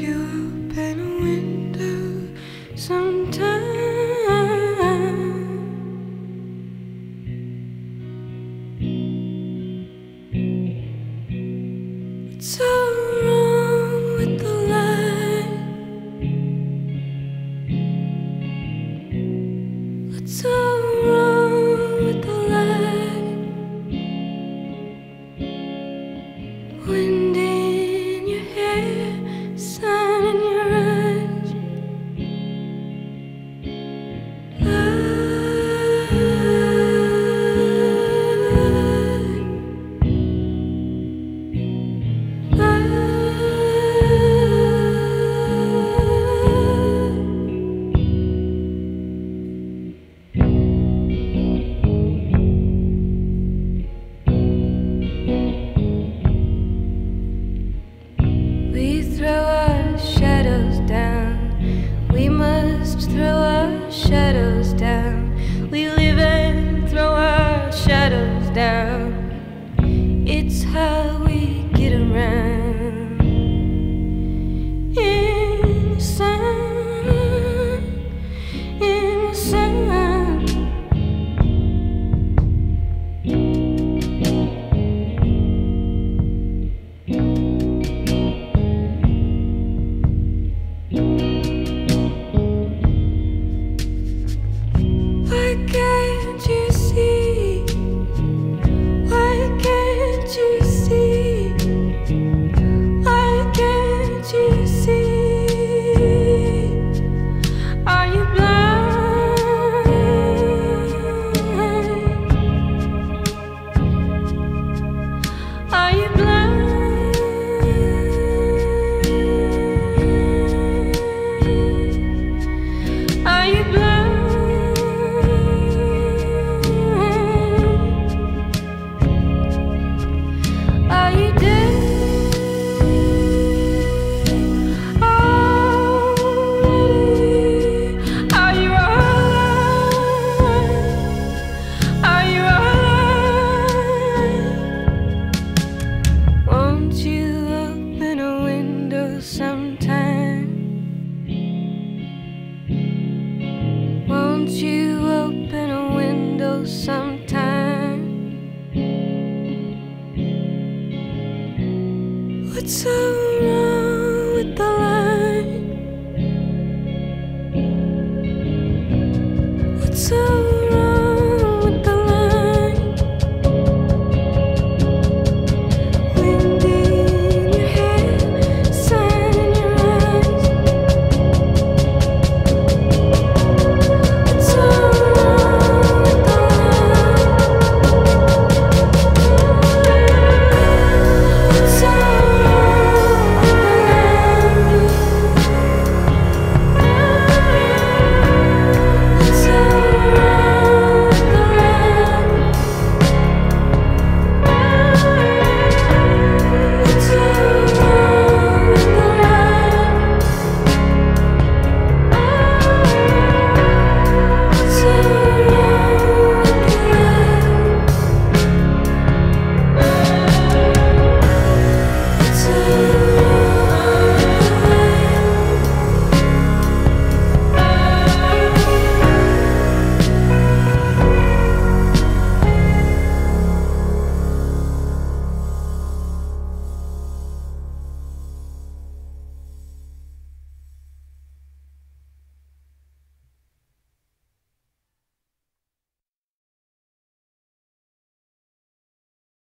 you open a window sometime? it's how we so